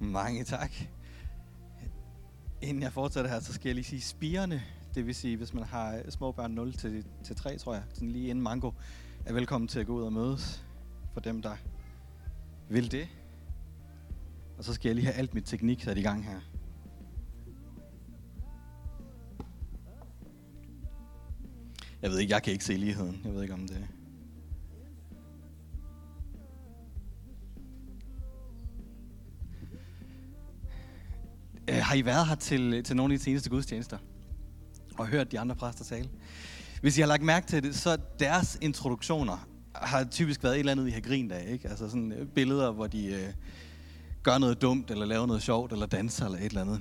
Mange tak. Inden jeg fortsætter her, så skal jeg lige sige spirende. Det vil sige, hvis man har øh, små børn 0 til, til 3, tror jeg, sådan lige inden mango, er velkommen til at gå ud og mødes for dem, der vil det. Og så skal jeg lige have alt mit teknik sat i gang her. Jeg ved ikke, jeg kan ikke se ligheden. Jeg ved ikke, om det har I været her til, til nogle af de seneste gudstjenester? Og hørt de andre præster tale? Hvis I har lagt mærke til det, så deres introduktioner har typisk været et eller andet, I har grint af. Ikke? Altså sådan øh, billeder, hvor de øh, gør noget dumt, eller laver noget sjovt, eller danser, eller et eller andet.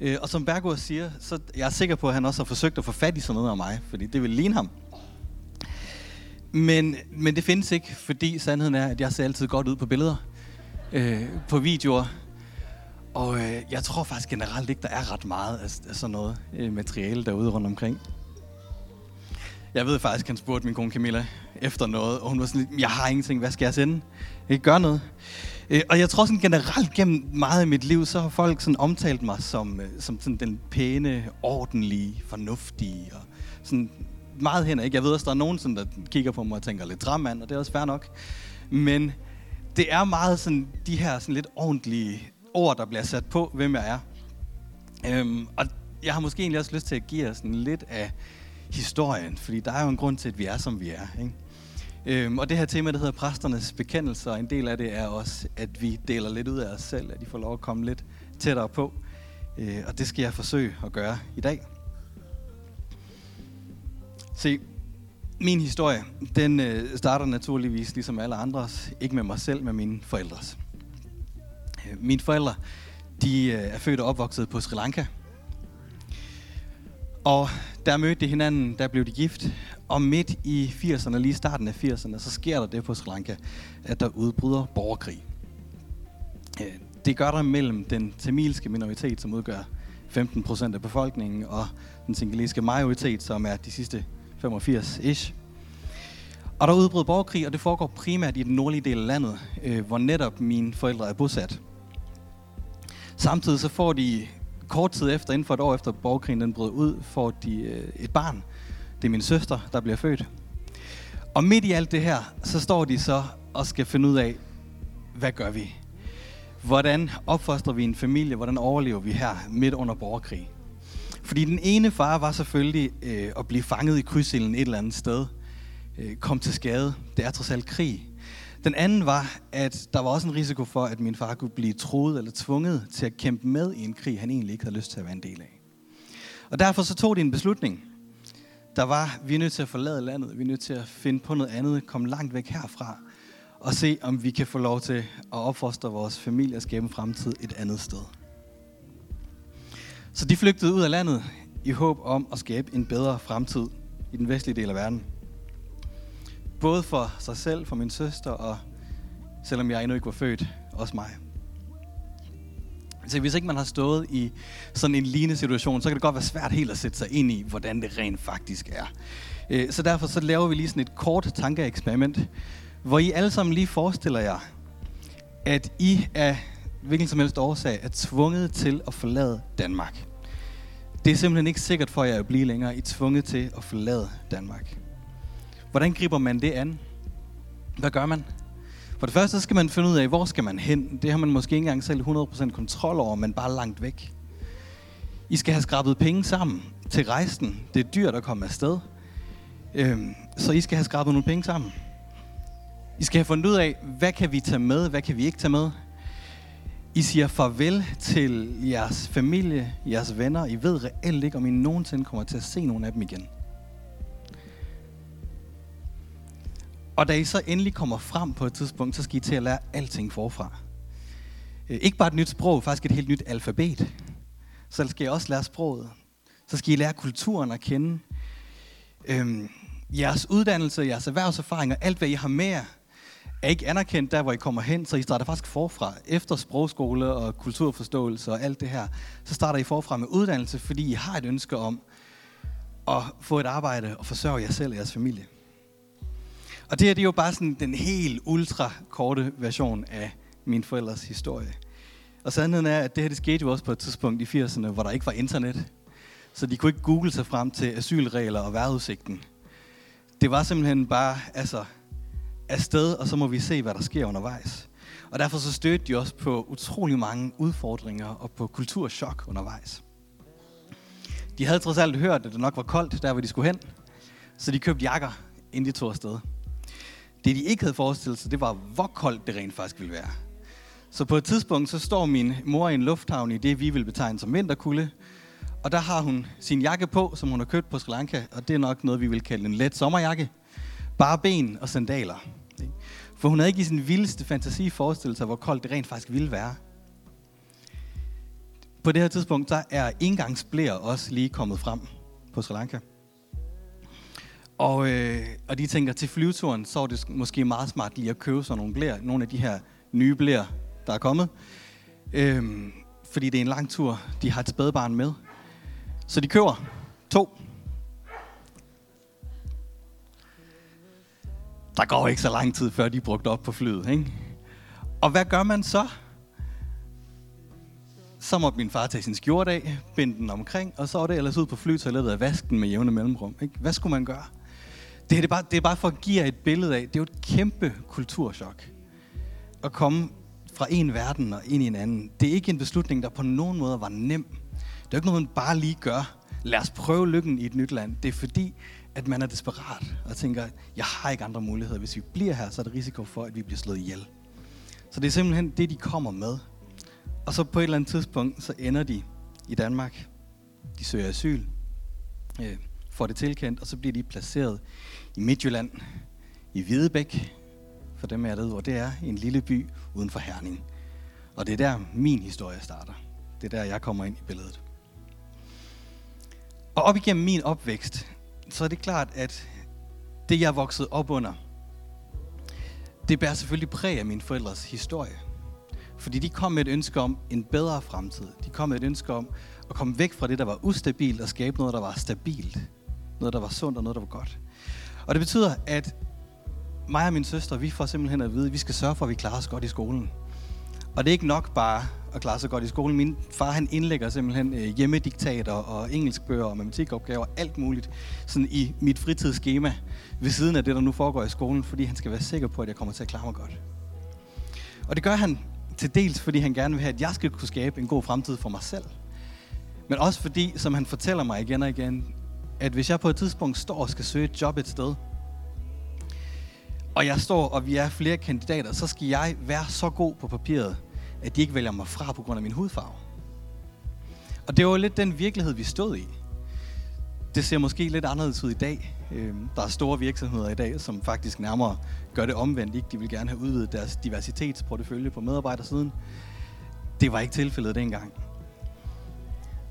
Øh, og som Bergur siger, så jeg er sikker på, at han også har forsøgt at få fat i sådan noget af mig, fordi det vil ligne ham. Men, men det findes ikke, fordi sandheden er, at jeg ser altid godt ud på billeder, øh, på videoer, og øh, jeg tror faktisk generelt ikke, der er ret meget af, af sådan noget øh, materiale derude rundt omkring. Jeg ved faktisk, at han spurgte min kone Camilla efter noget, og hun var sådan lidt, jeg har ingenting, hvad skal jeg sende? Jeg kan gøre noget. Øh, og jeg tror sådan generelt gennem meget af mit liv, så har folk sådan omtalt mig som, øh, som sådan den pæne, ordentlige, fornuftige og sådan meget hen. Ikke? Jeg ved også, der er nogen, sådan, der kigger på mig og tænker lidt drammand, og det er også fair nok. Men det er meget sådan de her sådan lidt ordentlige ord, der bliver sat på, hvem jeg er. Øhm, og jeg har måske egentlig også lyst til at give jer sådan lidt af historien, fordi der er jo en grund til, at vi er, som vi er. Ikke? Øhm, og det her tema, der hedder præsternes bekendelser, en del af det er også, at vi deler lidt ud af os selv, at de får lov at komme lidt tættere på. Øh, og det skal jeg forsøge at gøre i dag. Se, min historie, den øh, starter naturligvis ligesom alle andres, ikke med mig selv, med mine forældres. Mine forældre, de øh, er født og opvokset på Sri Lanka. Og der mødte de hinanden, der blev de gift. Og midt i 80'erne, lige starten af 80'erne, så sker der det på Sri Lanka, at der udbryder borgerkrig. Øh, det gør der mellem den tamilske minoritet, som udgør 15 procent af befolkningen, og den singaliske majoritet, som er de sidste 85-ish. Og der udbryder borgerkrig, og det foregår primært i den nordlige del af landet, øh, hvor netop mine forældre er bosat. Samtidig så får de kort tid efter, inden for et år efter borgerkrigen den brød ud, får de øh, et barn. Det er min søster, der bliver født. Og midt i alt det her, så står de så og skal finde ud af, hvad gør vi? Hvordan opfostrer vi en familie? Hvordan overlever vi her midt under borgerkrig? Fordi den ene far var selvfølgelig øh, at blive fanget i krydsilden et eller andet sted. Øh, kom til skade. Det er trods alt krig. Den anden var, at der var også en risiko for, at min far kunne blive troet eller tvunget til at kæmpe med i en krig, han egentlig ikke havde lyst til at være en del af. Og derfor så tog de en beslutning. Der var, vi er nødt til at forlade landet, vi er nødt til at finde på noget andet, komme langt væk herfra, og se, om vi kan få lov til at opfostre vores familie og skabe en fremtid et andet sted. Så de flygtede ud af landet i håb om at skabe en bedre fremtid i den vestlige del af verden. Både for sig selv, for min søster, og selvom jeg endnu ikke var født, også mig. Så hvis ikke man har stået i sådan en lignende situation, så kan det godt være svært helt at sætte sig ind i, hvordan det rent faktisk er. Øh, så derfor så laver vi lige sådan et kort tankeeksperiment, hvor I alle sammen lige forestiller jer, at I af hvilken som helst årsag er tvunget til at forlade Danmark. Det er simpelthen ikke sikkert for jer at blive længere. I er tvunget til at forlade Danmark. Hvordan griber man det an? Hvad gør man? For det første så skal man finde ud af, hvor skal man hen. Det har man måske ikke engang selv 100% kontrol over, men bare langt væk. I skal have skrabet penge sammen til rejsen. Det er dyrt at komme afsted. Øhm, så I skal have skrabet nogle penge sammen. I skal have fundet ud af, hvad kan vi tage med, hvad kan vi ikke tage med. I siger farvel til jeres familie, jeres venner. I ved reelt ikke, om I nogensinde kommer til at se nogen af dem igen. Og da I så endelig kommer frem på et tidspunkt, så skal I til at lære alting forfra. Øh, ikke bare et nyt sprog, faktisk et helt nyt alfabet. Så skal I også lære sproget. Så skal I lære kulturen at kende. Øhm, jeres uddannelse, jeres erhvervserfaringer, alt hvad I har med jer, er ikke anerkendt der, hvor I kommer hen, så I starter faktisk forfra. Efter sprogskole og kulturforståelse og alt det her, så starter I forfra med uddannelse, fordi I har et ønske om at få et arbejde og forsørge jer selv og jeres familie. Og det her det er jo bare sådan den helt ultra korte version af min forældres historie. Og sandheden er, at det her det skete jo også på et tidspunkt i 80'erne, hvor der ikke var internet. Så de kunne ikke google sig frem til asylregler og vejrudsigten. Det var simpelthen bare altså, afsted, og så må vi se, hvad der sker undervejs. Og derfor så stødte de også på utrolig mange udfordringer og på kulturschok undervejs. De havde trods alt hørt, at det nok var koldt, der hvor de skulle hen. Så de købte jakker, inden de tog afsted. Det de ikke havde forestillet sig, det var, hvor koldt det rent faktisk ville være. Så på et tidspunkt, så står min mor i en lufthavn i det, vi vil betegne som vinterkulde. Og der har hun sin jakke på, som hun har købt på Sri Lanka. Og det er nok noget, vi vil kalde en let sommerjakke. Bare ben og sandaler. For hun havde ikke i sin vildeste fantasi forestillet sig, hvor koldt det rent faktisk ville være. På det her tidspunkt, der er indgangsblære også lige kommet frem på Sri Lanka. Og, øh, og de tænker, til flyveturen, så er det måske meget smart lige at købe sådan nogle blære, nogle af de her nye blære, der er kommet. Øhm, fordi det er en lang tur. De har et spædbarn med. Så de køber to. Der går ikke så lang tid, før de er brugt op på flyet. Ikke? Og hvad gør man så? Så måtte min far tage sin skjorte af, binde den omkring, og så var det ellers ud på flytoilettet af vasken med jævne mellemrum. Ikke? Hvad skulle man gøre? Det, er det, bare, det er bare for at give jer et billede af, det er jo et kæmpe kulturschok. At komme fra en verden og ind i en anden. Det er ikke en beslutning, der på nogen måde var nem. Det er ikke noget, man bare lige gør. Lad os prøve lykken i et nyt land. Det er fordi, at man er desperat og tænker, jeg har ikke andre muligheder. Hvis vi bliver her, så er der risiko for, at vi bliver slået ihjel. Så det er simpelthen det, de kommer med. Og så på et eller andet tidspunkt, så ender de i Danmark. De søger asyl, øh, får det tilkendt, og så bliver de placeret i Midtjylland, i Hvidebæk, for dem jeg ved, hvor det er, en lille by uden for Herning. Og det er der, min historie starter. Det er der, jeg kommer ind i billedet. Og op igennem min opvækst, så er det klart, at det, jeg er vokset op under, det bærer selvfølgelig præg af mine forældres historie. Fordi de kom med et ønske om en bedre fremtid. De kom med et ønske om at komme væk fra det, der var ustabilt, og skabe noget, der var stabilt. Noget, der var sundt og noget, der var godt. Og det betyder, at mig og min søster, vi får simpelthen at vide, at vi skal sørge for, at vi klarer os godt i skolen. Og det er ikke nok bare at klare sig godt i skolen. Min far han indlægger simpelthen øh, hjemmediktater og engelskbøger og matematikopgaver, alt muligt, sådan i mit fritidsskema ved siden af det, der nu foregår i skolen, fordi han skal være sikker på, at jeg kommer til at klare mig godt. Og det gør han til dels, fordi han gerne vil have, at jeg skal kunne skabe en god fremtid for mig selv. Men også fordi, som han fortæller mig igen og igen, at hvis jeg på et tidspunkt står og skal søge et job et sted, og jeg står, og vi er flere kandidater, så skal jeg være så god på papiret, at de ikke vælger mig fra på grund af min hudfarve. Og det var lidt den virkelighed, vi stod i. Det ser måske lidt anderledes ud i dag. Øhm, der er store virksomheder i dag, som faktisk nærmere gør det omvendt. Ikke? De vil gerne have udvidet deres diversitetsportefølje på medarbejdersiden. Det var ikke tilfældet dengang.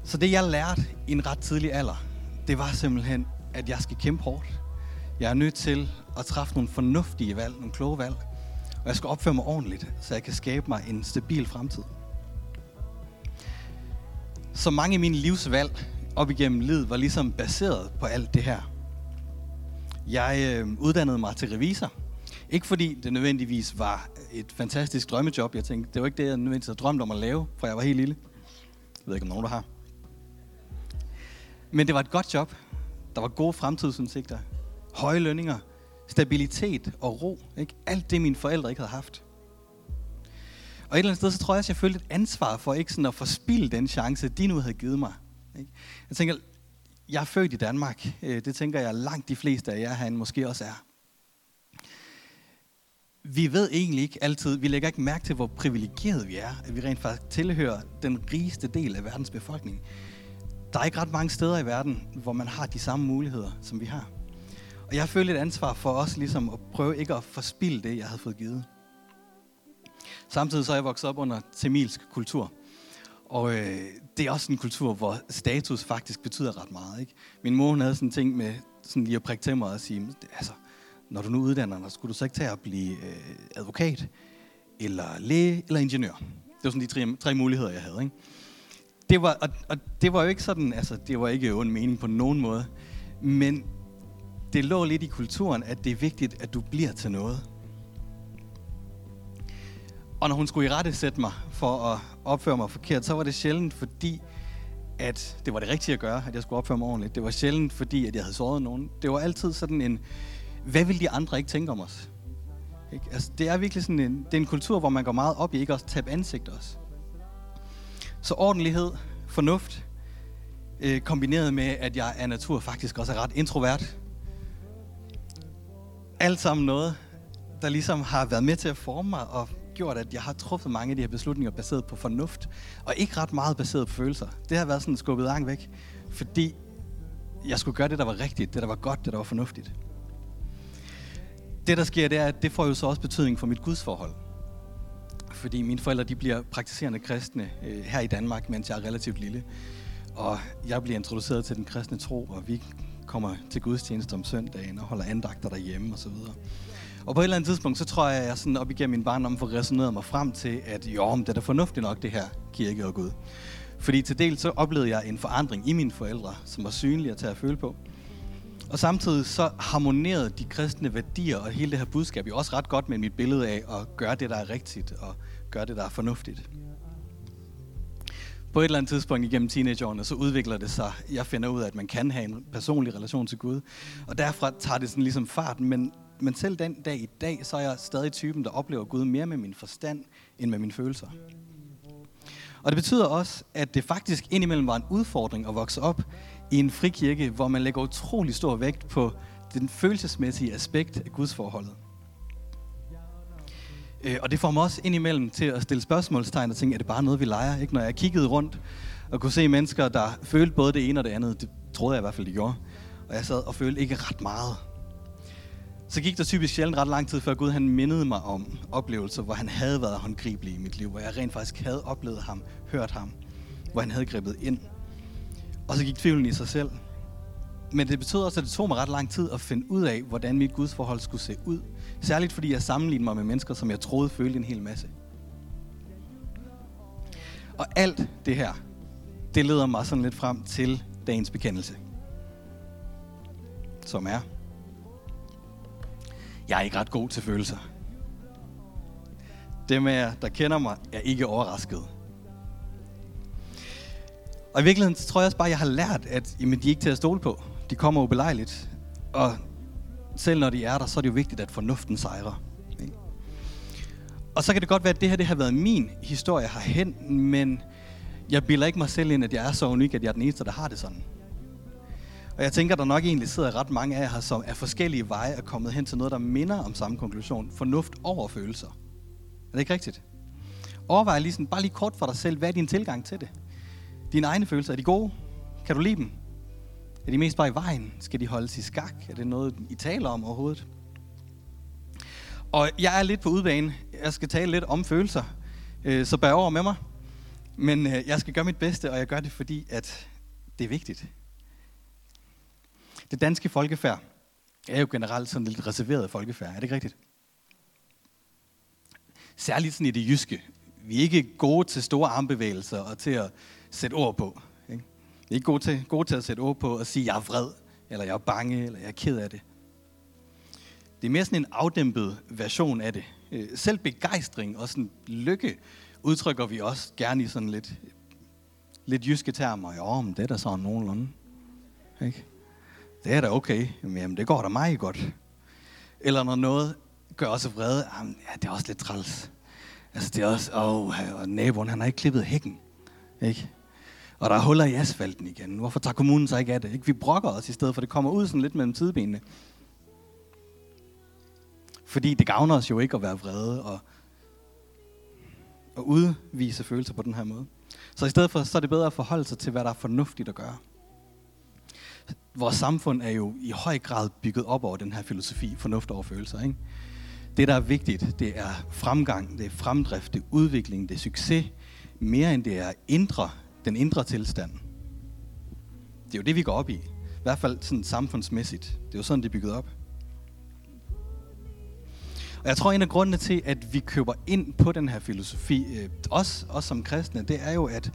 Så det, jeg lærte i en ret tidlig alder, det var simpelthen, at jeg skal kæmpe hårdt. Jeg er nødt til at træffe nogle fornuftige valg, nogle kloge valg. Og jeg skal opføre mig ordentligt, så jeg kan skabe mig en stabil fremtid. Så mange af mine livsvalg op igennem livet var ligesom baseret på alt det her. Jeg øh, uddannede mig til revisor. Ikke fordi det nødvendigvis var et fantastisk drømmejob. Jeg tænkte, det var ikke det, jeg nødvendigvis havde drømt om at lave, for jeg var helt lille. Jeg ved ikke, om nogen der har. Men det var et godt job. Der var gode fremtidsudsigter. Høje lønninger stabilitet og ro. Ikke? Alt det, mine forældre ikke havde haft. Og et eller andet sted, så tror jeg også, jeg følte et ansvar for ikke sådan at forspille den chance, de nu havde givet mig. Ikke? Jeg tænker, jeg er født i Danmark. Øh, det tænker jeg langt de fleste af jer herinde måske også er. Vi ved egentlig ikke altid, vi lægger ikke mærke til, hvor privilegeret vi er, at vi rent faktisk tilhører den rigeste del af verdens befolkning. Der er ikke ret mange steder i verden, hvor man har de samme muligheder, som vi har. Og jeg følte et ansvar for os ligesom at prøve ikke at forspille det, jeg havde fået givet. Samtidig så er jeg vokset op under tamilsk kultur. Og øh, det er også en kultur, hvor status faktisk betyder ret meget. Ikke? Min mor havde sådan en ting med sådan lige at prikke til mig og sige, altså, når du nu uddanner dig, skulle du så ikke tage at blive øh, advokat, eller læge, eller ingeniør. Det var sådan de tre, tre muligheder, jeg havde. Ikke? Det var, og, og det var jo ikke sådan, altså, det var ikke en mening på nogen måde. Men det lå lidt i kulturen, at det er vigtigt, at du bliver til noget. Og når hun skulle i rette sætte mig for at opføre mig forkert, så var det sjældent fordi, at det var det rigtige at gøre, at jeg skulle opføre mig ordentligt. Det var sjældent fordi, at jeg havde såret nogen. Det var altid sådan en, hvad vil de andre ikke tænke om os? Ikke? Altså, det er virkelig sådan en, det er en kultur, hvor man går meget op i ikke også tabe ansigt også. Så ordentlighed, fornuft, øh, kombineret med, at jeg af natur faktisk også er ret introvert. Alt sammen noget, der ligesom har været med til at forme mig og gjort, at jeg har truffet mange af de her beslutninger baseret på fornuft, og ikke ret meget baseret på følelser. Det har været sådan skubbet langt væk, fordi jeg skulle gøre det, der var rigtigt, det, der var godt, det, der var fornuftigt. Det, der sker, det er, at det får jo så også betydning for mit gudsforhold. Fordi mine forældre, de bliver praktiserende kristne øh, her i Danmark, mens jeg er relativt lille. Og jeg bliver introduceret til den kristne tro, og vi kommer til gudstjeneste om søndagen og holder andagter derhjemme osv. Og på et eller andet tidspunkt, så tror jeg, at jeg sådan op igennem min barndom får resoneret mig frem til, at jo, det er da fornuftigt nok, det her kirke og Gud. Fordi til del så oplevede jeg en forandring i mine forældre, som var synlig at tage at føle på. Og samtidig så harmonerede de kristne værdier og hele det her budskab jo også ret godt med mit billede af at gøre det, der er rigtigt og gøre det, der er fornuftigt. På et eller andet tidspunkt igennem teenageårene, så udvikler det sig. Jeg finder ud af, at man kan have en personlig relation til Gud. Og derfra tager det sådan ligesom fart. Men, men selv den dag i dag, så er jeg stadig typen, der oplever Gud mere med min forstand, end med mine følelser. Og det betyder også, at det faktisk indimellem var en udfordring at vokse op i en frikirke, hvor man lægger utrolig stor vægt på den følelsesmæssige aspekt af Guds forholdet. Øh, og det får mig også indimellem til at stille spørgsmålstegn og tænke, er det bare noget, vi leger? Ikke? Når jeg kiggede rundt og kunne se mennesker, der følte både det ene og det andet, det troede jeg i hvert fald, de gjorde. Og jeg sad og følte ikke ret meget. Så gik der typisk sjældent ret lang tid, før Gud han mindede mig om oplevelser, hvor han havde været håndgribelig i mit liv, hvor jeg rent faktisk havde oplevet ham, hørt ham, hvor han havde grebet ind. Og så gik tvivlen i sig selv. Men det betød også, at det tog mig ret lang tid at finde ud af, hvordan mit gudsforhold skulle se ud. Særligt fordi jeg sammenlignede mig med mennesker, som jeg troede følte en hel masse. Og alt det her, det leder mig sådan lidt frem til dagens bekendelse. Som er, jeg er ikke ret god til følelser. Dem af jer, der kender mig, er ikke overrasket. Og i virkeligheden så tror jeg også bare, at jeg har lært, at jamen, de er ikke til at stole på. De kommer ubelejligt. Og selv når de er der, så er det jo vigtigt, at fornuften sejrer. Ikke? Og så kan det godt være, at det her det har været min historie herhen, men jeg bilder ikke mig selv ind, at jeg er så unik, at jeg er den eneste, der har det sådan. Og jeg tænker, at der nok egentlig sidder ret mange af jer her, som er forskellige veje er kommet hen til noget, der minder om samme konklusion. Fornuft over følelser. Er det ikke rigtigt? Overvej lige sådan, bare lige kort for dig selv, hvad er din tilgang til det? Dine egne følelser, er de gode? Kan du lide dem? Er de mest bare i vejen? Skal de holdes i skak? Er det noget, I taler om overhovedet? Og jeg er lidt på udbane. Jeg skal tale lidt om følelser. Øh, så bær over med mig. Men øh, jeg skal gøre mit bedste, og jeg gør det, fordi at det er vigtigt. Det danske folkefærd er jo generelt sådan lidt reserveret folkefærd. Er det ikke rigtigt? Særligt sådan i det jyske. Vi er ikke gode til store armbevægelser og til at sætte ord på. Ikke? Vi er ikke gode til, gode til at sætte ord på og sige, jeg er vred, eller jeg er bange, eller jeg er ked af det. Det er mere sådan en afdæmpet version af det. Øh, selv begejstring og sådan lykke udtrykker vi også gerne i sådan lidt, lidt jyske termer. Jo, men det er da sådan nogenlunde. Ikke? Det er da okay. Jamen, det går da meget godt. Eller når noget gør os vrede, jamen, ja, det er også lidt træls. Altså, det er også, åh, og naboen, han har ikke klippet hækken. Ikke? Og der er huller i asfalten igen. Hvorfor tager kommunen sig ikke af det? Ikke? Vi brokker os i stedet for, det kommer ud sådan lidt mellem tidbenene. Fordi det gavner os jo ikke at være vrede og, og udvise følelser på den her måde. Så i stedet for, så er det bedre at forholde sig til, hvad der er fornuftigt at gøre. Vores samfund er jo i høj grad bygget op over den her filosofi, fornuft over følelser. Ikke? Det, der er vigtigt, det er fremgang, det er fremdrift, det er udvikling, det er succes, mere end det er indre, den indre tilstand. Det er jo det, vi går op i. I hvert fald sådan samfundsmæssigt. Det er jo sådan, det er bygget op. Og jeg tror, en af grundene til, at vi køber ind på den her filosofi, øh, os, os som kristne, det er jo, at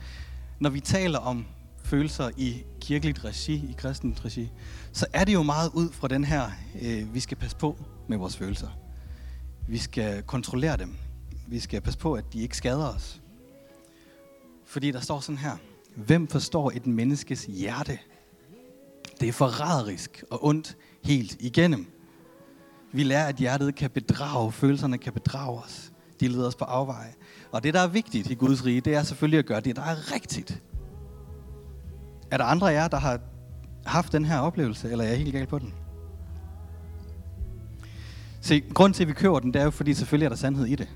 når vi taler om følelser i kirkeligt regi, i kristent regi, så er det jo meget ud fra den her, øh, vi skal passe på med vores følelser. Vi skal kontrollere dem. Vi skal passe på, at de ikke skader os. Fordi der står sådan her. Hvem forstår et menneskes hjerte? Det er forræderisk og ondt helt igennem. Vi lærer, at hjertet kan bedrage, følelserne kan bedrage os. De leder os på afveje. Og det, der er vigtigt i Guds rige, det er selvfølgelig at gøre det, der er rigtigt. Er der andre af jer, der har haft den her oplevelse, eller er jeg helt galt på den? Se, grund til, at vi køber den, det er jo, fordi selvfølgelig er der sandhed i det.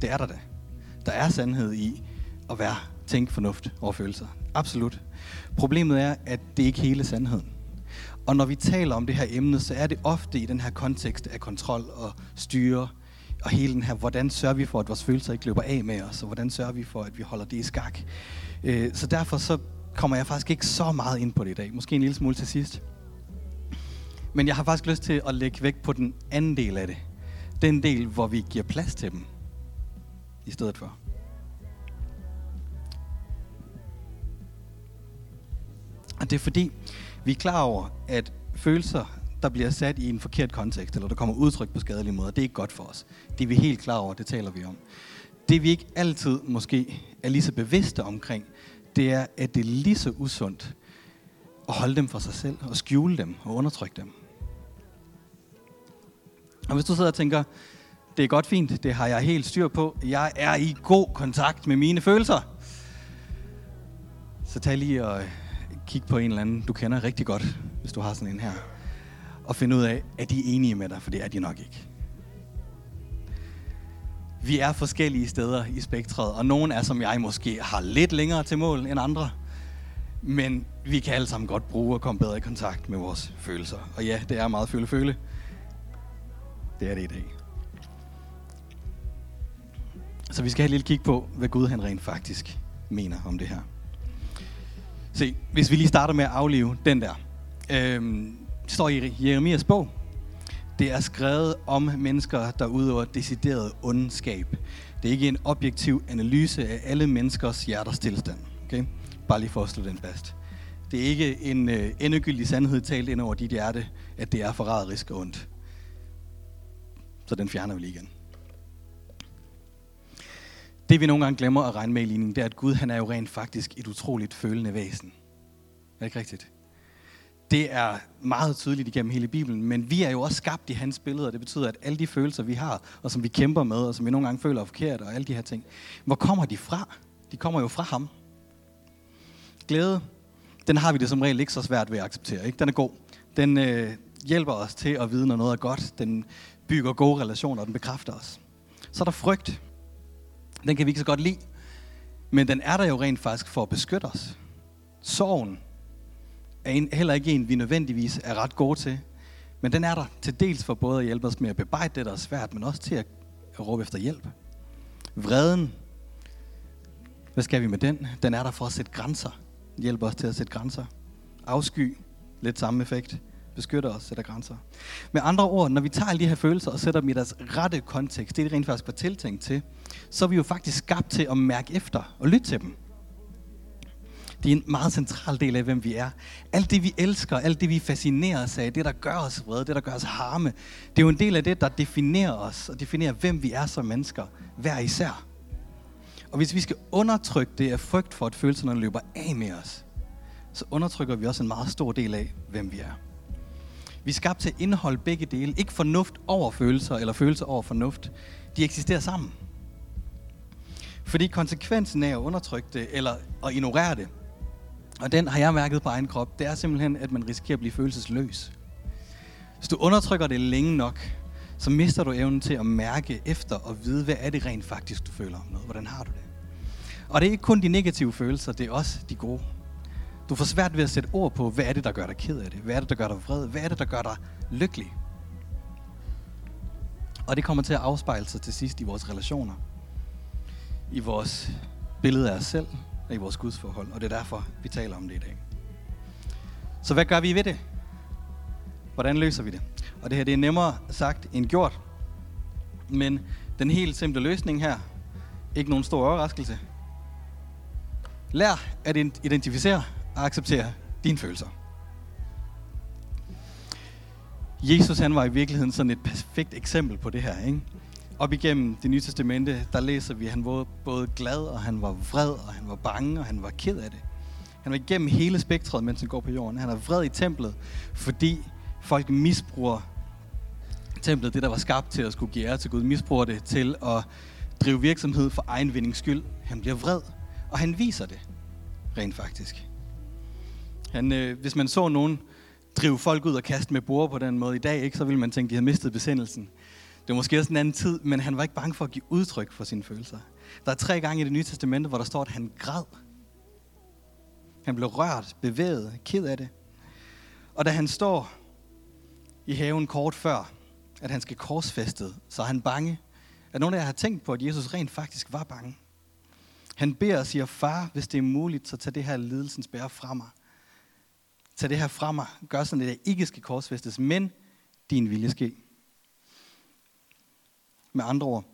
Det er der da. Der er sandhed i at være tænke fornuft over følelser. Absolut. Problemet er, at det ikke hele sandheden. Og når vi taler om det her emne, så er det ofte i den her kontekst af kontrol og styre, og hele den her, hvordan sørger vi for, at vores følelser ikke løber af med os, og hvordan sørger vi for, at vi holder det i skak. Øh, så derfor så kommer jeg faktisk ikke så meget ind på det i dag. Måske en lille smule til sidst. Men jeg har faktisk lyst til at lægge vægt på den anden del af det. Den del, hvor vi giver plads til dem i stedet for. Og det er fordi, vi er klar over, at følelser, der bliver sat i en forkert kontekst, eller der kommer udtryk på skadelige måder, det er ikke godt for os. Det er vi helt klar over, det taler vi om. Det vi ikke altid måske er lige så bevidste omkring, det er, at det er lige så usundt at holde dem for sig selv, og skjule dem og undertrykke dem. Og hvis du sidder og tænker, det er godt fint, det har jeg helt styr på, jeg er i god kontakt med mine følelser, så tag lige og kig på en eller anden, du kender rigtig godt, hvis du har sådan en her, og finde ud af, er de enige med dig, for det er de nok ikke. Vi er forskellige steder i spektret, og nogen er som jeg måske har lidt længere til mål end andre. Men vi kan alle sammen godt bruge at komme bedre i kontakt med vores følelser. Og ja, det er meget føle-føle. Det er det i dag. Så vi skal have et lille kig på, hvad Gud han rent faktisk mener om det her. Se, hvis vi lige starter med at aflive den der. Øhm, det står i Jeremias bog. Det er skrevet om mennesker, der udøver decideret ondskab. Det er ikke en objektiv analyse af alle menneskers hjerters tilstand. Okay? Bare lige for at slå den fast. Det er ikke en øh, endegyldig sandhed talt ind over dit hjerte, at det er forræderisk og ondt. Så den fjerner vi lige igen. Det vi nogle gange glemmer at regne med i ligningen, det er, at Gud han er jo rent faktisk et utroligt følende væsen. Er det ikke rigtigt? Det er meget tydeligt igennem hele Bibelen, men vi er jo også skabt i hans billede, og det betyder, at alle de følelser, vi har, og som vi kæmper med, og som vi nogle gange føler er forkert, og alle de her ting, hvor kommer de fra? De kommer jo fra ham. Glæde, den har vi det som regel ikke så svært ved at acceptere. Ikke? Den er god. Den øh, hjælper os til at vide, når noget er godt. Den bygger gode relationer, og den bekræfter os. Så er der frygt. Den kan vi ikke så godt lide. Men den er der jo rent faktisk for at beskytte os. Sorgen er en, heller ikke en, vi nødvendigvis er ret gode til. Men den er der til dels for både at hjælpe os med at bebrejde det, der er svært, men også til at, råbe efter hjælp. Vreden, hvad skal vi med den? Den er der for at sætte grænser. Hjælper os til at sætte grænser. Afsky, lidt samme effekt. Beskytter os, sætter grænser. Med andre ord, når vi tager alle de her følelser og sætter dem i deres rette kontekst, det er det rent faktisk var tiltænkt til, så er vi jo faktisk skabt til at mærke efter og lytte til dem. Det er en meget central del af, hvem vi er. Alt det, vi elsker, alt det, vi fascinerer os af, det, der gør os vrede, det, der gør os harme, det er jo en del af det, der definerer os og definerer, hvem vi er som mennesker, hver især. Og hvis vi skal undertrykke det af frygt for, at følelserne løber af med os, så undertrykker vi også en meget stor del af, hvem vi er. Vi er skabt til at indeholde begge dele. Ikke fornuft over følelser, eller følelser over fornuft. De eksisterer sammen. Fordi konsekvensen af at undertrykke det, eller at ignorere det, og den har jeg mærket på egen krop, det er simpelthen, at man risikerer at blive følelsesløs. Hvis du undertrykker det længe nok, så mister du evnen til at mærke efter og vide, hvad er det rent faktisk, du føler om noget. Hvordan har du det? Og det er ikke kun de negative følelser, det er også de gode. Du får svært ved at sætte ord på, hvad er det, der gør dig ked af det? Hvad er det, der gør dig vred? Hvad er det, der gør dig lykkelig? Og det kommer til at afspejle sig til sidst i vores relationer. I vores billede af os selv, i vores gudsforhold, og det er derfor, vi taler om det i dag. Så hvad gør vi ved det? Hvordan løser vi det? Og det her det er nemmere sagt end gjort, men den helt simple løsning her, ikke nogen stor overraskelse. Lær at identificere at acceptere dine følelser. Jesus han var i virkeligheden sådan et perfekt eksempel på det her. Ikke? op igennem det nye testamente, der læser vi, at han var både glad, og han var vred, og han var bange, og han var ked af det. Han var igennem hele spektret, mens han går på jorden. Han er vred i templet, fordi folk misbruger templet, det der var skabt til at skulle give ære til Gud, misbruger det til at drive virksomhed for egen vindings skyld. Han bliver vred, og han viser det rent faktisk. Han, øh, hvis man så nogen drive folk ud og kaste med bord på den måde i dag, ikke, så ville man tænke, at de havde mistet besindelsen. Det var måske også en anden tid, men han var ikke bange for at give udtryk for sine følelser. Der er tre gange i det nye testamente, hvor der står, at han græd. Han blev rørt, bevæget, ked af det. Og da han står i haven kort før, at han skal korsfæstet, så er han bange. Er nogen af jer har tænkt på, at Jesus rent faktisk var bange? Han beder og siger, far, hvis det er muligt, så tag det her lidelsens bære fra mig. Tag det her fra mig. Gør sådan, at jeg ikke skal korsfæstes, men din vilje ske. Med andre ord,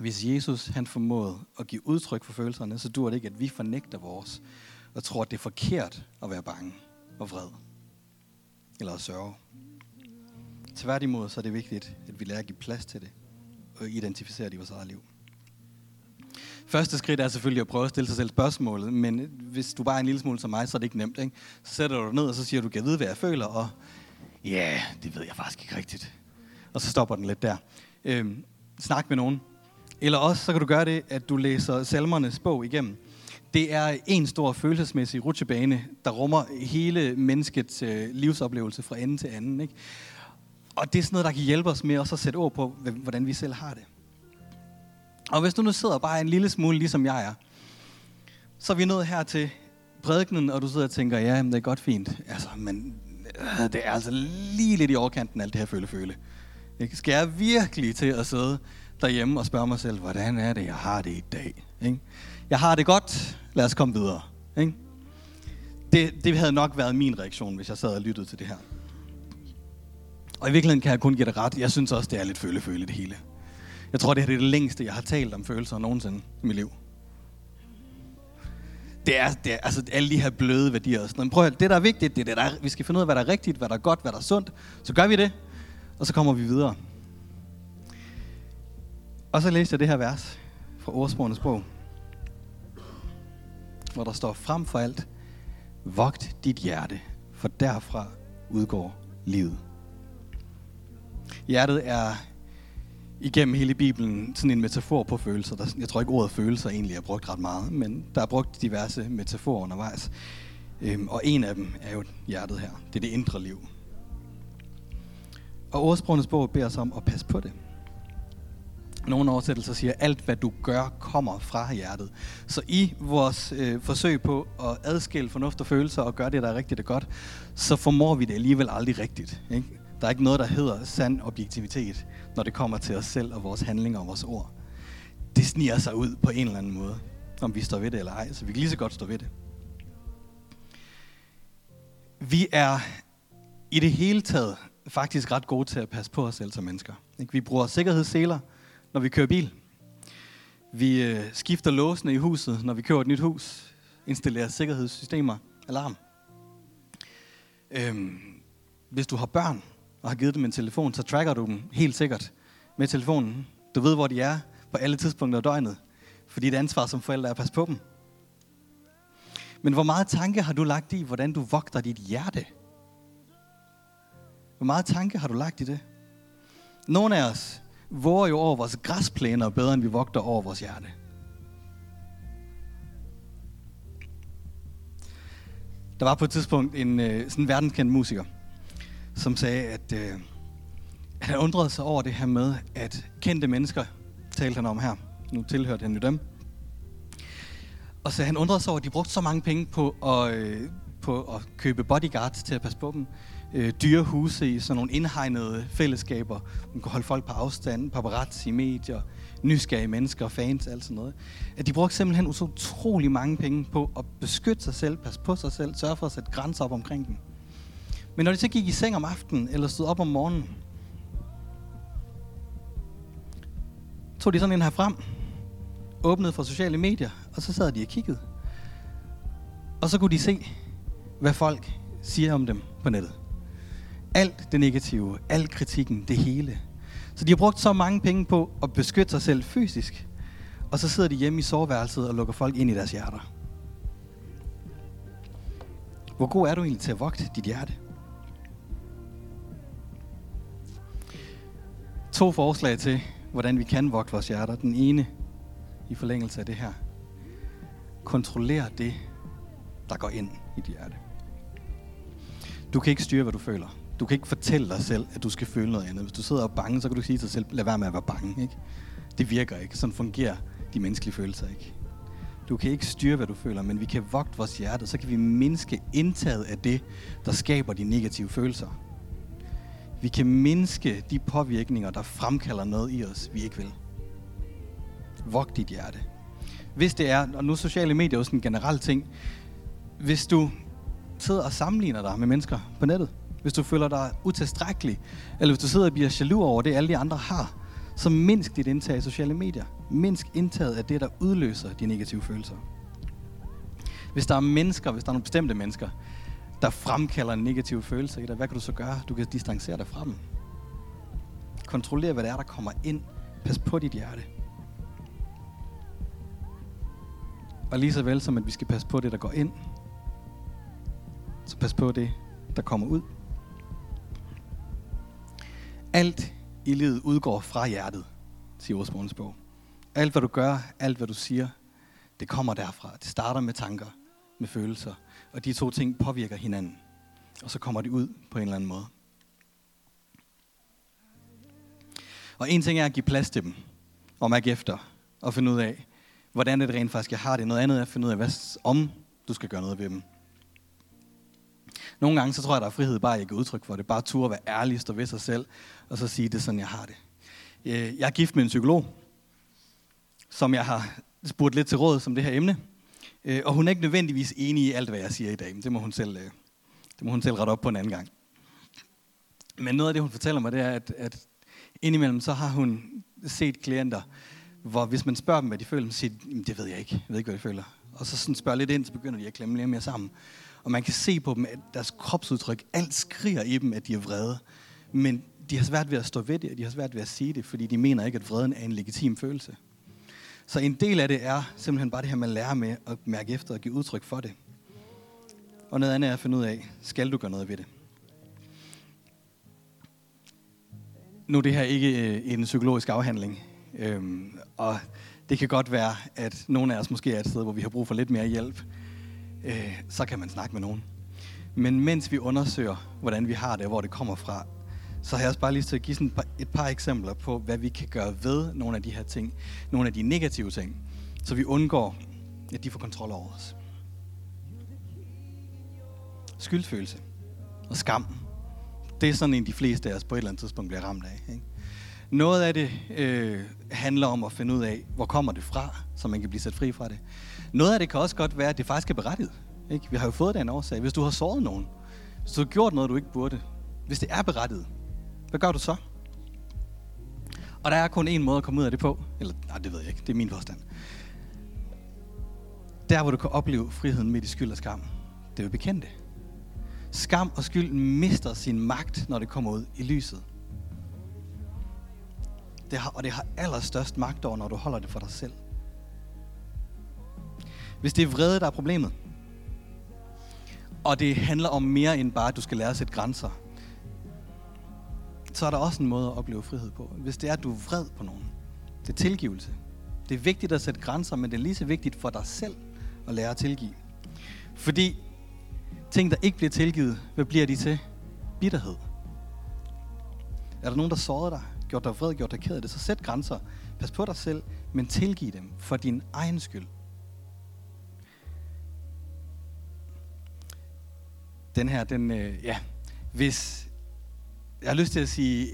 hvis Jesus han formåede at give udtryk for følelserne, så dur det ikke, at vi fornægter vores og tror, at det er forkert at være bange og vred eller at sørge. Tværtimod så er det vigtigt, at vi lærer at give plads til det og identificere det i vores eget liv. Første skridt er selvfølgelig at prøve at stille sig selv spørgsmålet, men hvis du bare er en lille smule som mig, så er det ikke nemt. Ikke? Så sætter du dig ned, og så siger du, kan jeg vide, hvad jeg føler? Og ja, yeah, det ved jeg faktisk ikke rigtigt. Og så stopper den lidt der. Øhm, snak med nogen. Eller også så kan du gøre det, at du læser salmernes bog igennem. Det er en stor følelsesmæssig rutsjebane, der rummer hele menneskets øh, livsoplevelse fra ende til anden. Ikke? Og det er sådan noget, der kan hjælpe os med også at sætte ord på, hvordan vi selv har det. Og hvis du nu sidder bare en lille smule, ligesom jeg er, så er vi nået her til prædikenen, og du sidder og tænker, ja, det er godt fint. Altså, men øh, det er altså lige lidt i overkanten, alt det her føle-føle. Ikke? Skal jeg virkelig til at sidde derhjemme og spørge mig selv, hvordan er det, jeg har det i dag? Ikke? Jeg har det godt, lad os komme videre. Ikke? Det, det havde nok været min reaktion, hvis jeg sad og lyttede til det her. Og i virkeligheden kan jeg kun give det ret. Jeg synes også, det er lidt føle-føle det hele. Jeg tror, det her er det længste, jeg har talt om følelser nogensinde i mit liv. Det er, det er altså alle de her bløde værdier og sådan noget. Prøv at, det der er vigtigt, det er det, der er, vi skal finde ud af, hvad der er rigtigt, hvad der er godt, hvad der er sundt. Så gør vi det, og så kommer vi videre. Og så læste jeg det her vers fra ordsprogenes bog, hvor der står frem for alt, vogt dit hjerte, for derfra udgår livet. Hjertet er igennem hele Bibelen sådan en metafor på følelser. Der, jeg tror ikke ordet følelser egentlig er brugt ret meget, men der er brugt diverse metaforer undervejs. Øhm, og en af dem er jo hjertet her. Det er det indre liv. Og ordsprogenes bog beder os om at passe på det. Nogle oversættelser siger, at alt hvad du gør, kommer fra hjertet. Så i vores øh, forsøg på at adskille fornuft og følelser og gøre det, der er rigtigt og godt, så formår vi det alligevel aldrig rigtigt. Ikke? Der er ikke noget, der hedder sand objektivitet, når det kommer til os selv og vores handlinger og vores ord. Det sniger sig ud på en eller anden måde, om vi står ved det eller ej, så vi kan lige så godt stå ved det. Vi er i det hele taget faktisk ret gode til at passe på os selv som mennesker. Vi bruger sikkerhedsseler, når vi kører bil. Vi øh, skifter låsene i huset, når vi kører et nyt hus. Installerer sikkerhedssystemer, alarm. Øhm, hvis du har børn, og har givet dem en telefon, så tracker du dem helt sikkert med telefonen. Du ved, hvor de er på alle tidspunkter af døgnet. Fordi det ansvar som forældre er at passe på dem. Men hvor meget tanke har du lagt i, hvordan du vogter dit hjerte? Hvor meget tanke har du lagt i det? Nogle af os våger jo over vores græsplæner bedre, end vi vogter over vores hjerte. Der var på et tidspunkt en øh, sådan verdenskendt musiker, som sagde, at, øh, at han undrede sig over det her med, at kendte mennesker, talte han om her, nu tilhørte han jo dem, og så han undrede sig over, at de brugte så mange penge på at, øh, på at købe bodyguards til at passe på dem, øh, dyre huse i sådan nogle indhegnede fællesskaber, man kunne holde folk på afstand, paparazzi, medier, nysgerrige mennesker, fans, alt sådan noget. At de brugte simpelthen så utrolig mange penge på at beskytte sig selv, passe på sig selv, sørge for at sætte grænser op omkring dem. Men når de så gik i seng om aftenen, eller stod op om morgenen, tog de sådan en her frem, åbnede for sociale medier, og så sad de og kiggede. Og så kunne de se, hvad folk siger om dem på nettet. Alt det negative, al kritikken, det hele. Så de har brugt så mange penge på at beskytte sig selv fysisk, og så sidder de hjemme i soveværelset og lukker folk ind i deres hjerter. Hvor god er du egentlig til at vogte dit hjerte? To forslag til, hvordan vi kan vogte vores hjerter. Den ene, i forlængelse af det her. Kontroller det, der går ind i dit hjerte. Du kan ikke styre, hvad du føler. Du kan ikke fortælle dig selv, at du skal føle noget andet. Hvis du sidder og er bange, så kan du sige til dig selv, lad være med at være bange. Ikke? Det virker ikke. Sådan fungerer de menneskelige følelser ikke. Du kan ikke styre, hvad du føler, men vi kan vogte vores hjerte, så kan vi mindske indtaget af det, der skaber de negative følelser. Vi kan mindske de påvirkninger, der fremkalder noget i os, vi ikke vil. Vogt dit hjerte. Hvis det er, og nu sociale medier er jo sådan en generel ting, hvis du sidder og sammenligner dig med mennesker på nettet, hvis du føler dig utilstrækkelig, eller hvis du sidder og bliver jaloux over det, alle de andre har, så mindsk dit indtag i sociale medier. Mindsk indtaget af det, der udløser de negative følelser. Hvis der er mennesker, hvis der er nogle bestemte mennesker, der fremkalder en negativ følelse i dig, hvad kan du så gøre? Du kan distancere dig fra dem. Kontroller, hvad det er, der kommer ind. Pas på dit hjerte. Og lige så vel som, at vi skal passe på det, der går ind, så pas på det, der kommer ud. Alt i livet udgår fra hjertet, siger ordsprogenes bog. Alt hvad du gør, alt hvad du siger, det kommer derfra. Det starter med tanker, med følelser, og de to ting påvirker hinanden. Og så kommer de ud på en eller anden måde. Og en ting er at give plads til dem, og mærke efter, og finde ud af, hvordan det rent faktisk jeg har det. Noget andet er at finde ud af, hvad, om du skal gøre noget ved dem. Nogle gange så tror jeg, der er frihed bare at ikke udtryk for det. Bare turde at være ærlig, stå ved sig selv, og så sige, det er sådan, jeg har det. Øh, jeg er gift med en psykolog, som jeg har spurgt lidt til råd som det her emne. Øh, og hun er ikke nødvendigvis enig i alt, hvad jeg siger i dag. Men det må hun selv, øh, det må hun selv rette op på en anden gang. Men noget af det, hun fortæller mig, det er, at, at indimellem så har hun set klienter, hvor hvis man spørger dem, hvad de føler, så siger de, det ved jeg ikke, jeg ved ikke, hvad de føler. Og så sådan spørger lidt ind, så begynder de at klemme lidt mere sammen. Og man kan se på dem, at deres kropsudtryk, alt skriger i dem, at de er vrede. Men de har svært ved at stå ved det, og de har svært ved at sige det, fordi de mener ikke, at vreden er en legitim følelse. Så en del af det er simpelthen bare det her man lærer med at mærke efter og give udtryk for det. Og noget andet er at finde ud af, skal du gøre noget ved det? Nu er det her ikke øh, en psykologisk afhandling, øhm, og det kan godt være, at nogle af os måske er et sted, hvor vi har brug for lidt mere hjælp. Øh, så kan man snakke med nogen. Men mens vi undersøger, hvordan vi har det, og hvor det kommer fra, så har jeg også bare lyst til at give sådan et, par, et par eksempler på, hvad vi kan gøre ved nogle af de her ting, nogle af de negative ting, så vi undgår, at de får kontrol over os. Skyldfølelse og skam. Det er sådan en, de fleste af os på et eller andet tidspunkt bliver ramt af. Ikke? Noget af det øh, handler om at finde ud af, hvor kommer det fra, så man kan blive sat fri fra det. Noget af det kan også godt være, at det faktisk er berettiget. Ikke? Vi har jo fået den årsag. Hvis du har såret nogen, hvis du har gjort noget, du ikke burde, hvis det er berettiget, hvad gør du så? Og der er kun én måde at komme ud af det på. Eller, nej, det ved jeg ikke. Det er min påstand. Der, hvor du kan opleve friheden midt i skyld og skam, det er jo bekendte. Skam og skyld mister sin magt, når det kommer ud i lyset. Det har, og det har allerstørst magt over, når du holder det for dig selv. Hvis det er vrede, der er problemet, og det handler om mere end bare, at du skal lære at sætte grænser, så er der også en måde at opleve frihed på. Hvis det er, at du er vred på nogen. Det er tilgivelse. Det er vigtigt at sætte grænser, men det er lige så vigtigt for dig selv at lære at tilgive. Fordi ting, der ikke bliver tilgivet, hvad bliver de til? Bitterhed. Er der nogen, der sårede dig, gjort dig vred, gjort dig ked af det, så sæt grænser. Pas på dig selv, men tilgiv dem for din egen skyld. Den her, den, øh, ja, hvis, jeg har lyst til at sige,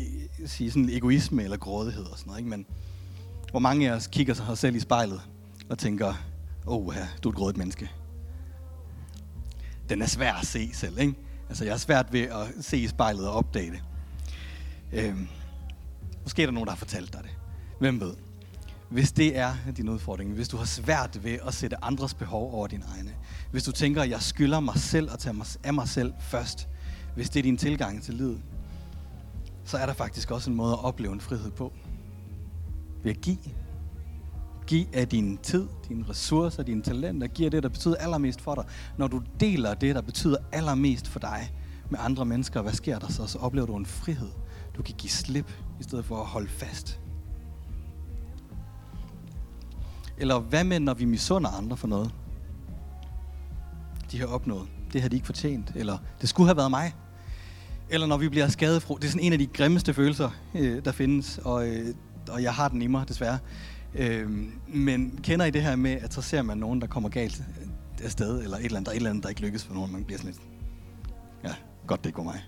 sige sådan egoisme eller grådighed og sådan noget, ikke? men hvor mange af os kigger sig selv i spejlet og tænker, åh, oh, du er et grådigt menneske. Den er svær at se selv, ikke? Altså, jeg er svært ved at se i spejlet og opdage det. Øhm, måske er der nogen, der har fortalt dig det. Hvem ved? Hvis det er din udfordring, hvis du har svært ved at sætte andres behov over dine egne, hvis du tænker, at jeg skylder mig selv at tage mig af mig selv først, hvis det er din tilgang til livet, så er der faktisk også en måde at opleve en frihed på. Ved at give. Giv af din tid, dine ressourcer, dine talenter. Giv af det, der betyder allermest for dig. Når du deler det, der betyder allermest for dig med andre mennesker, hvad sker der så? Så oplever du en frihed. Du kan give slip, i stedet for at holde fast. Eller hvad med, når vi misunder andre for noget? De har opnået. Det har de ikke fortjent. Eller det skulle have været mig. Eller når vi bliver skadefro. Det er sådan en af de grimmeste følelser, øh, der findes. Og, øh, og jeg har den i mig, desværre. Øh, men kender I det her med, at så ser man nogen, der kommer galt øh, afsted, eller et eller andet, der et eller andet, der ikke lykkes for nogen, man bliver sådan lidt, ja, godt det går mig.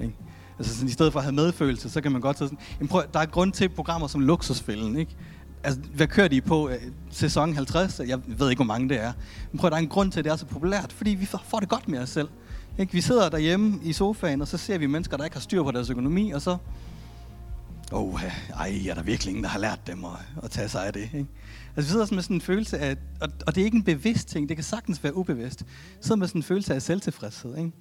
Ikke? Altså sådan, i stedet for at have medfølelse, så kan man godt sige sådan, jamen prøv, der er grund til programmer som Luksusfælden, ikke? Altså, hvad kører de på? Øh, sæson 50? Jeg ved ikke, hvor mange det er. Men prøv, der er en grund til, at det er så populært, fordi vi får det godt med os selv. Ikke? Vi sidder derhjemme i sofaen, og så ser vi mennesker, der ikke har styr på deres økonomi, og så... Åh, oh, ej, er der virkelig ingen, der har lært dem at, at tage sig af det? Ikke? Altså, vi sidder sådan med sådan en følelse af... Og, og det er ikke en bevidst ting, det kan sagtens være ubevidst. Vi sidder med sådan en følelse af selvtilfredshed, ikke?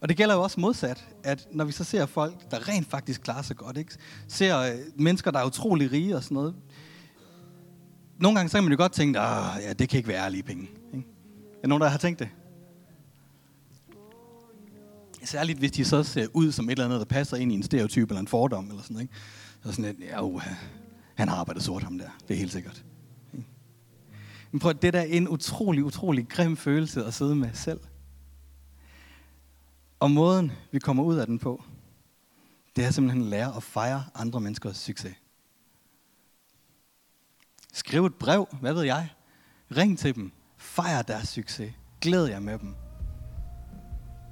Og det gælder jo også modsat, at når vi så ser folk, der rent faktisk klarer sig godt, ikke? ser øh, mennesker, der er utrolig rige og sådan noget, nogle gange så kan man jo godt tænke, at ja, det kan ikke være ærlige penge. Ikke? Er nogen, der har tænkt det? Særligt hvis de så ser ud som et eller andet, der passer ind i en stereotyp eller en fordom eller sådan noget. Ikke? Så sådan lidt, ja, uh, han har arbejdet sort ham der. Det er helt sikkert. Men prøv, det der er en utrolig, utrolig grim følelse at sidde med selv. Og måden, vi kommer ud af den på, det er simpelthen at lære at fejre andre menneskers succes. Skriv et brev, hvad ved jeg. Ring til dem. Fejr deres succes. Glæd jer med dem.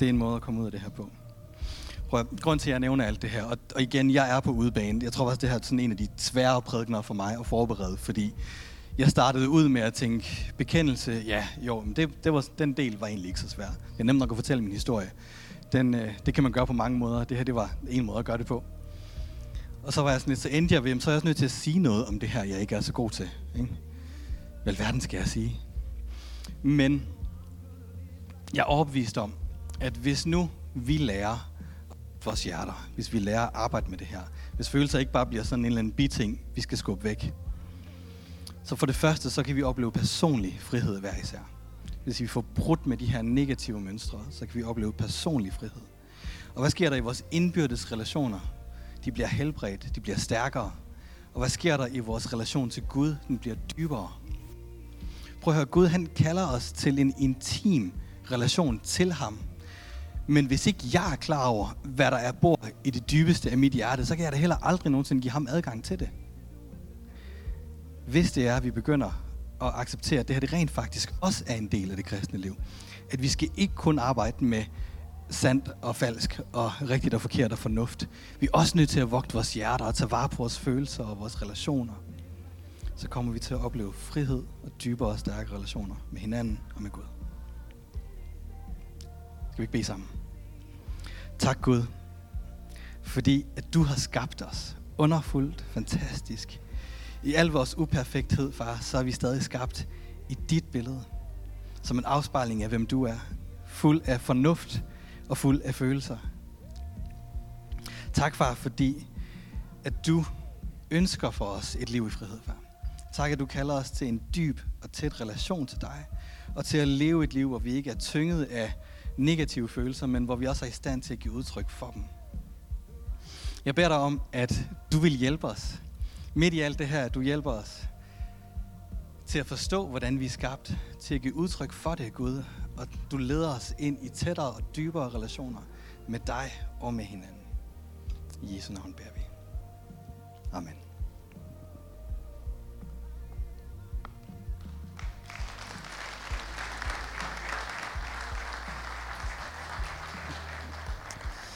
Det er en måde at komme ud af det her på. Prøv, grund til, at jeg nævner alt det her, og, og igen, jeg er på udebane. Jeg tror også, det her er sådan en af de svære prædikner for mig at forberede, fordi jeg startede ud med at tænke, bekendelse, ja, jo, men det, det var, den del var egentlig ikke så svær. Det er nemt nok at fortælle min historie. Den, øh, det kan man gøre på mange måder. Det her, det var en måde at gøre det på. Og så var jeg sådan lidt, så endte jeg ved, så er jeg også nødt til at sige noget om det her, jeg ikke er så god til. Ikke? Hvad verden skal jeg sige? Men jeg er overbevist om, at hvis nu vi lærer vores hjerter, hvis vi lærer at arbejde med det her, hvis følelser ikke bare bliver sådan en eller anden biting, vi skal skubbe væk, så for det første, så kan vi opleve personlig frihed hver især. Hvis vi får brudt med de her negative mønstre, så kan vi opleve personlig frihed. Og hvad sker der i vores indbyrdes relationer? De bliver helbredt, de bliver stærkere. Og hvad sker der i vores relation til Gud? Den bliver dybere. Prøv at høre, Gud han kalder os til en intim relation til ham. Men hvis ikke jeg er klar over, hvad der er bor i det dybeste af mit hjerte, så kan jeg da heller aldrig nogensinde give ham adgang til det. Hvis det er, at vi begynder at acceptere, at det her det rent faktisk også er en del af det kristne liv. At vi skal ikke kun arbejde med sandt og falsk, og rigtigt og forkert og fornuft. Vi er også nødt til at vogte vores hjerter og tage vare på vores følelser og vores relationer. Så kommer vi til at opleve frihed og dybere og stærke relationer med hinanden og med Gud. Skal vi ikke bede sammen? Tak Gud, fordi at du har skabt os underfuldt, fantastisk. I al vores uperfekthed, far, så er vi stadig skabt i dit billede. Som en afspejling af, hvem du er. Fuld af fornuft, og fuld af følelser. Tak, far, fordi at du ønsker for os et liv i frihed, far. Tak, at du kalder os til en dyb og tæt relation til dig, og til at leve et liv, hvor vi ikke er tynget af negative følelser, men hvor vi også er i stand til at give udtryk for dem. Jeg beder dig om, at du vil hjælpe os. Midt i alt det her, at du hjælper os til at forstå, hvordan vi er skabt, til at give udtryk for det, Gud, og du leder os ind i tættere og dybere relationer med dig og med hinanden. I Jesu navn beder vi. Amen.